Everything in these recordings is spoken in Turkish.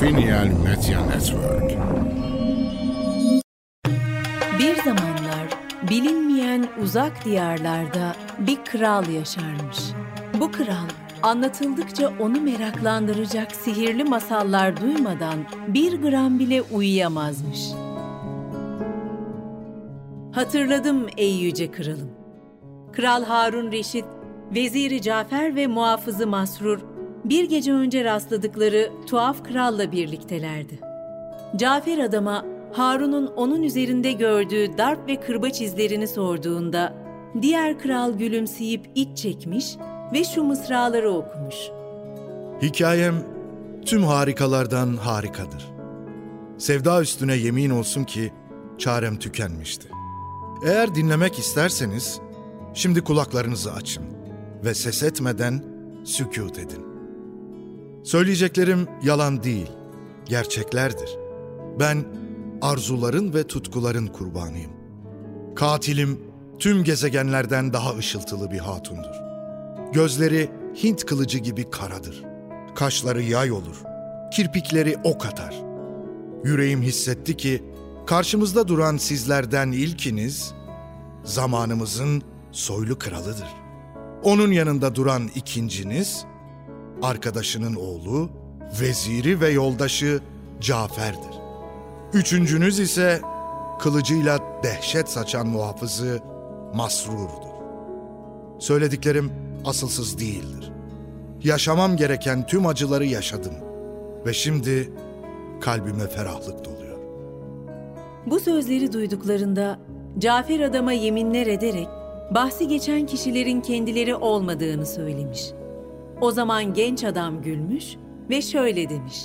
Finial Media Network. Bir zamanlar bilinmeyen uzak diyarlarda bir kral yaşarmış. Bu kral anlatıldıkça onu meraklandıracak sihirli masallar duymadan bir gram bile uyuyamazmış. Hatırladım ey yüce kralım. Kral Harun Reşit, Veziri Cafer ve muhafızı Masrur bir gece önce rastladıkları tuhaf kralla birliktelerdi. Cafer adama Harun'un onun üzerinde gördüğü darp ve kırbaç izlerini sorduğunda diğer kral gülümseyip iç çekmiş ve şu mısraları okumuş. Hikayem tüm harikalardan harikadır. Sevda üstüne yemin olsun ki çarem tükenmişti. Eğer dinlemek isterseniz şimdi kulaklarınızı açın ve ses etmeden sükut edin. Söyleyeceklerim yalan değil, gerçeklerdir. Ben arzuların ve tutkuların kurbanıyım. Katilim tüm gezegenlerden daha ışıltılı bir hatundur. Gözleri Hint kılıcı gibi karadır. Kaşları yay olur. Kirpikleri ok atar. Yüreğim hissetti ki karşımızda duran sizlerden ilkiniz zamanımızın soylu kralıdır. Onun yanında duran ikinciniz arkadaşının oğlu, veziri ve yoldaşı Cafer'dir. Üçüncünüz ise kılıcıyla dehşet saçan muhafızı Masrur'dur. Söylediklerim asılsız değildir. Yaşamam gereken tüm acıları yaşadım ve şimdi kalbime ferahlık doluyor. Bu sözleri duyduklarında Cafer adama yeminler ederek bahsi geçen kişilerin kendileri olmadığını söylemiş. O zaman genç adam gülmüş ve şöyle demiş.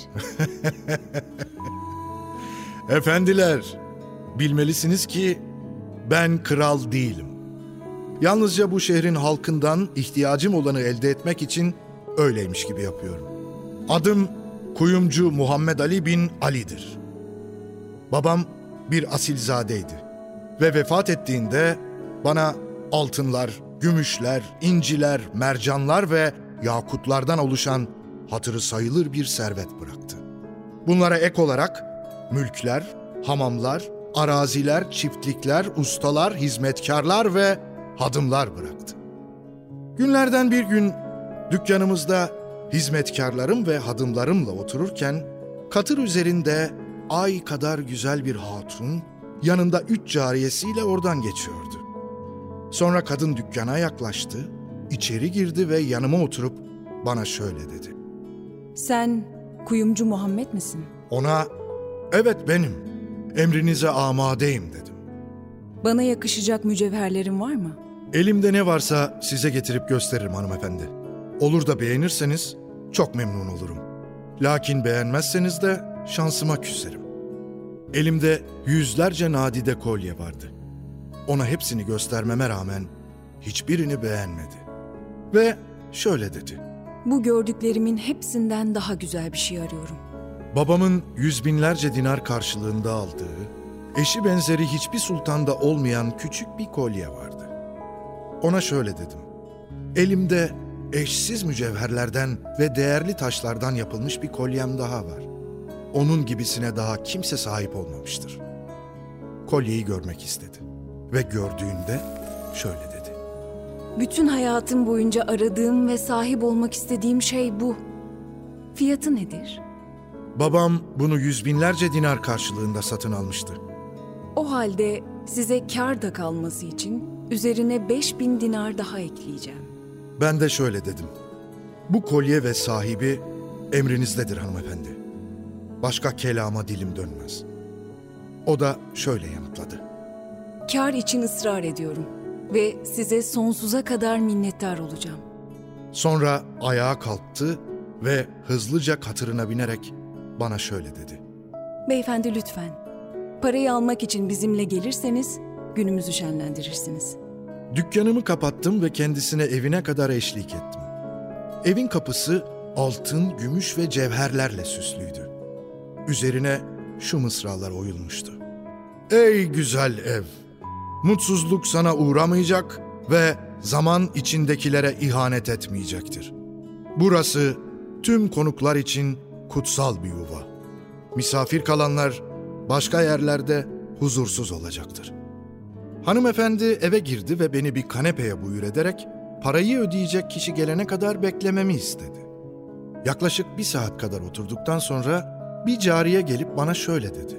Efendiler, bilmelisiniz ki ben kral değilim. Yalnızca bu şehrin halkından ihtiyacım olanı elde etmek için öyleymiş gibi yapıyorum. Adım kuyumcu Muhammed Ali bin Ali'dir. Babam bir asilzadeydi ve vefat ettiğinde bana altınlar, gümüşler, inciler, mercanlar ve yakutlardan oluşan hatırı sayılır bir servet bıraktı. Bunlara ek olarak mülkler, hamamlar, araziler, çiftlikler, ustalar, hizmetkarlar ve hadımlar bıraktı. Günlerden bir gün dükkanımızda hizmetkarlarım ve hadımlarımla otururken katır üzerinde ay kadar güzel bir hatun yanında üç cariyesiyle oradan geçiyordu. Sonra kadın dükkana yaklaştı, içeri girdi ve yanıma oturup bana şöyle dedi. Sen kuyumcu Muhammed misin? Ona evet benim, emrinize amadeyim dedim. Bana yakışacak mücevherlerin var mı? Elimde ne varsa size getirip gösteririm hanımefendi. Olur da beğenirseniz çok memnun olurum. Lakin beğenmezseniz de şansıma küserim. Elimde yüzlerce nadide kolye vardı. Ona hepsini göstermeme rağmen hiçbirini beğenmedi. Ve şöyle dedi. Bu gördüklerimin hepsinden daha güzel bir şey arıyorum. Babamın yüz binlerce dinar karşılığında aldığı, eşi benzeri hiçbir sultanda olmayan küçük bir kolye vardı. Ona şöyle dedim. Elimde eşsiz mücevherlerden ve değerli taşlardan yapılmış bir kolyem daha var. Onun gibisine daha kimse sahip olmamıştır. Kolyeyi görmek istedi ve gördüğünde şöyle dedi. Bütün hayatım boyunca aradığım ve sahip olmak istediğim şey bu. Fiyatı nedir? Babam bunu yüz binlerce dinar karşılığında satın almıştı. O halde size kar da kalması için üzerine 5000 dinar daha ekleyeceğim. Ben de şöyle dedim. Bu kolye ve sahibi emrinizdedir hanımefendi. Başka kelama dilim dönmez. O da şöyle yanıtladı. Kar için ısrar ediyorum ve size sonsuza kadar minnettar olacağım. Sonra ayağa kalktı ve hızlıca katırına binerek bana şöyle dedi. Beyefendi lütfen, parayı almak için bizimle gelirseniz günümüzü şenlendirirsiniz. Dükkanımı kapattım ve kendisine evine kadar eşlik ettim. Evin kapısı altın, gümüş ve cevherlerle süslüydü. Üzerine şu mısralar oyulmuştu. Ey güzel ev! Mutsuzluk sana uğramayacak ve zaman içindekilere ihanet etmeyecektir. Burası tüm konuklar için kutsal bir yuva. Misafir kalanlar başka yerlerde huzursuz olacaktır. Hanımefendi eve girdi ve beni bir kanepeye buyur ederek parayı ödeyecek kişi gelene kadar beklememi istedi. Yaklaşık bir saat kadar oturduktan sonra bir cariye gelip bana şöyle dedi.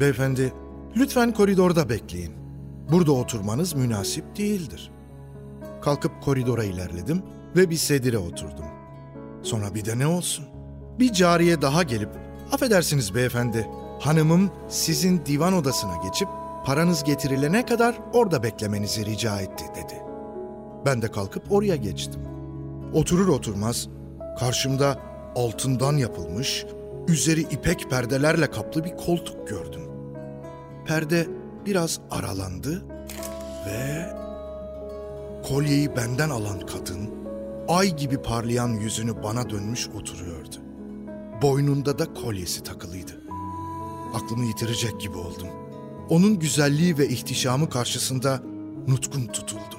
Beyefendi, lütfen koridorda bekleyin. Burada oturmanız münasip değildir. Kalkıp koridora ilerledim ve bir sedire oturdum. Sonra bir de ne olsun? Bir cariye daha gelip, affedersiniz beyefendi, hanımım sizin divan odasına geçip paranız getirilene kadar orada beklemenizi rica etti dedi. Ben de kalkıp oraya geçtim. Oturur oturmaz karşımda altından yapılmış, üzeri ipek perdelerle kaplı bir koltuk gördüm. Perde biraz aralandı ve kolyeyi benden alan kadın ay gibi parlayan yüzünü bana dönmüş oturuyordu. Boynunda da kolyesi takılıydı. Aklımı yitirecek gibi oldum. Onun güzelliği ve ihtişamı karşısında nutkum tutuldu.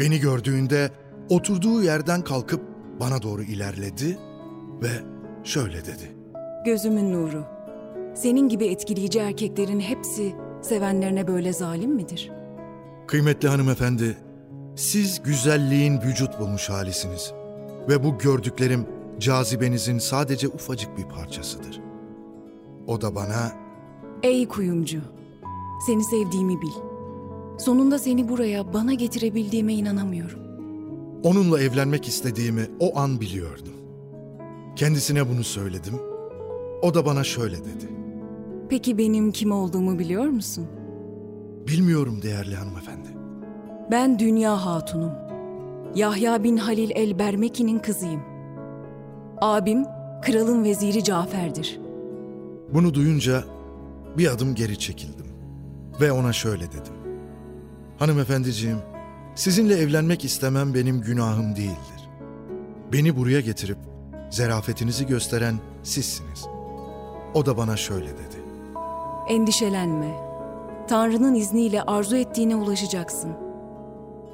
Beni gördüğünde oturduğu yerden kalkıp bana doğru ilerledi ve şöyle dedi. Gözümün nuru. Senin gibi etkileyici erkeklerin hepsi sevenlerine böyle zalim midir? Kıymetli hanımefendi, siz güzelliğin vücut bulmuş halisiniz. Ve bu gördüklerim cazibenizin sadece ufacık bir parçasıdır. O da bana Ey kuyumcu, seni sevdiğimi bil. Sonunda seni buraya bana getirebildiğime inanamıyorum. onunla evlenmek istediğimi o an biliyordum. Kendisine bunu söyledim. O da bana şöyle dedi. Peki benim kim olduğumu biliyor musun? Bilmiyorum değerli hanımefendi. Ben Dünya Hatunum. Yahya bin Halil el Bermeki'nin kızıyım. Abim kralın veziri Cafer'dir. Bunu duyunca bir adım geri çekildim ve ona şöyle dedim. Hanımefendiciğim, sizinle evlenmek istemem benim günahım değildir. Beni buraya getirip zerafetinizi gösteren sizsiniz. O da bana şöyle dedi. Endişelenme. Tanrı'nın izniyle arzu ettiğine ulaşacaksın.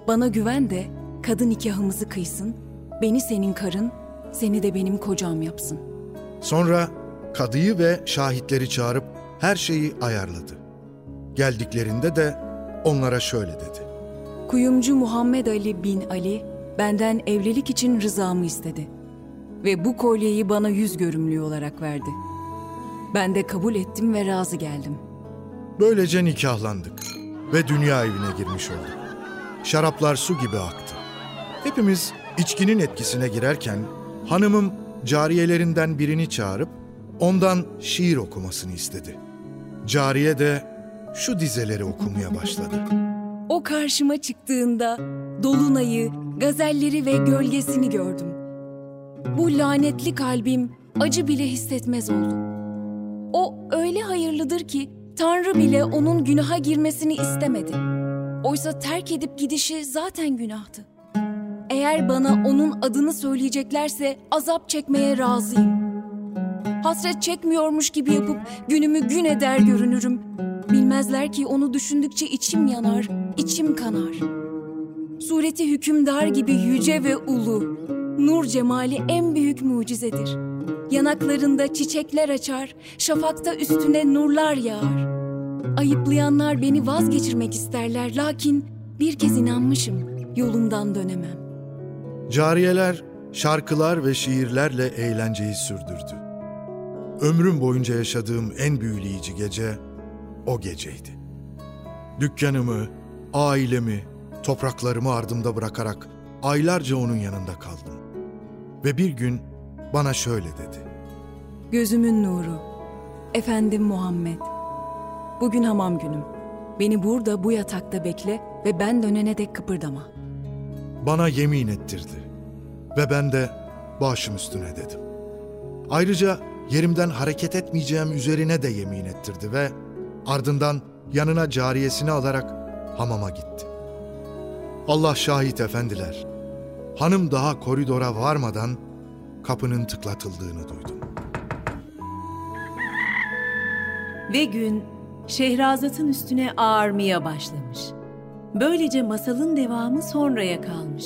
Bana güven de kadın nikahımızı kıysın, beni senin karın, seni de benim kocam yapsın. Sonra kadıyı ve şahitleri çağırıp her şeyi ayarladı. Geldiklerinde de onlara şöyle dedi. Kuyumcu Muhammed Ali bin Ali benden evlilik için rızamı istedi. Ve bu kolyeyi bana yüz görümlüğü olarak verdi. Ben de kabul ettim ve razı geldim. Böylece nikahlandık ve dünya evine girmiş olduk. Şaraplar su gibi aktı. Hepimiz içkinin etkisine girerken hanımım cariyelerinden birini çağırıp ondan şiir okumasını istedi. Cariye de şu dizeleri okumaya başladı. O karşıma çıktığında dolunayı, gazelleri ve gölgesini gördüm. Bu lanetli kalbim acı bile hissetmez oldu. O öyle hayırlıdır ki Tanrı bile onun günaha girmesini istemedi. Oysa terk edip gidişi zaten günahtı. Eğer bana onun adını söyleyeceklerse azap çekmeye razıyım. Hasret çekmiyormuş gibi yapıp günümü gün eder görünürüm. Bilmezler ki onu düşündükçe içim yanar, içim kanar. Sureti hükümdar gibi yüce ve ulu. Nur cemali en büyük mucizedir. Yanaklarında çiçekler açar, şafakta üstüne nurlar yağar. Ayıplayanlar beni vazgeçirmek isterler lakin bir kez inanmışım, yolumdan dönemem. Cariyeler şarkılar ve şiirlerle eğlenceyi sürdürdü. Ömrüm boyunca yaşadığım en büyüleyici gece o geceydi. Dükkanımı, ailemi, topraklarımı ardımda bırakarak aylarca onun yanında kaldım. Ve bir gün bana şöyle dedi. Gözümün nuru, efendim Muhammed. Bugün hamam günüm. Beni burada bu yatakta bekle ve ben dönene dek kıpırdama. Bana yemin ettirdi. Ve ben de başım üstüne dedim. Ayrıca yerimden hareket etmeyeceğim üzerine de yemin ettirdi ve ardından yanına cariyesini alarak hamama gitti. Allah şahit efendiler. Hanım daha koridora varmadan kapının tıklatıldığını duydum. Ve gün Şehrazat'ın üstüne ağarmaya başlamış. Böylece masalın devamı sonraya kalmış.